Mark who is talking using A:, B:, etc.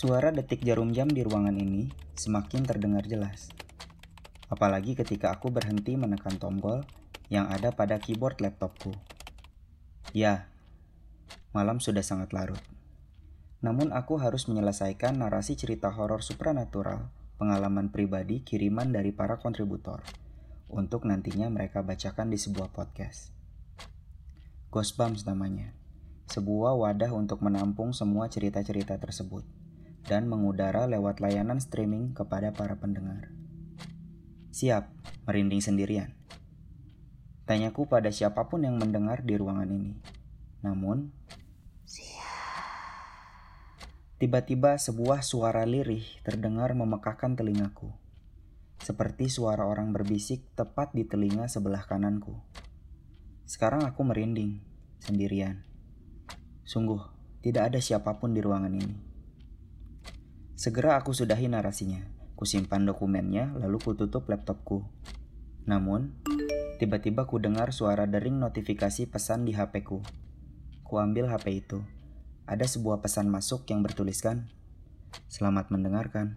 A: Suara detik jarum jam di ruangan ini semakin terdengar jelas. Apalagi ketika aku berhenti menekan tombol yang ada pada keyboard laptopku. Ya, malam sudah sangat larut. Namun aku harus menyelesaikan narasi cerita horor supranatural pengalaman pribadi kiriman dari para kontributor untuk nantinya mereka bacakan di sebuah podcast. Ghostbumps namanya. Sebuah wadah untuk menampung semua cerita-cerita tersebut dan mengudara lewat layanan streaming kepada para pendengar. Siap, merinding sendirian. Tanyaku pada siapa pun yang mendengar di ruangan ini. Namun, tiba-tiba sebuah suara lirih terdengar memekakkan telingaku. Seperti suara orang berbisik tepat di telinga sebelah kananku. Sekarang aku merinding, sendirian. Sungguh, tidak ada siapa pun di ruangan ini. Segera aku sudahi narasinya. Kusimpan dokumennya, lalu kututup laptopku. Namun, tiba-tiba ku dengar suara dering notifikasi pesan di HP-ku. Kuambil HP itu. Ada sebuah pesan masuk yang bertuliskan, Selamat mendengarkan.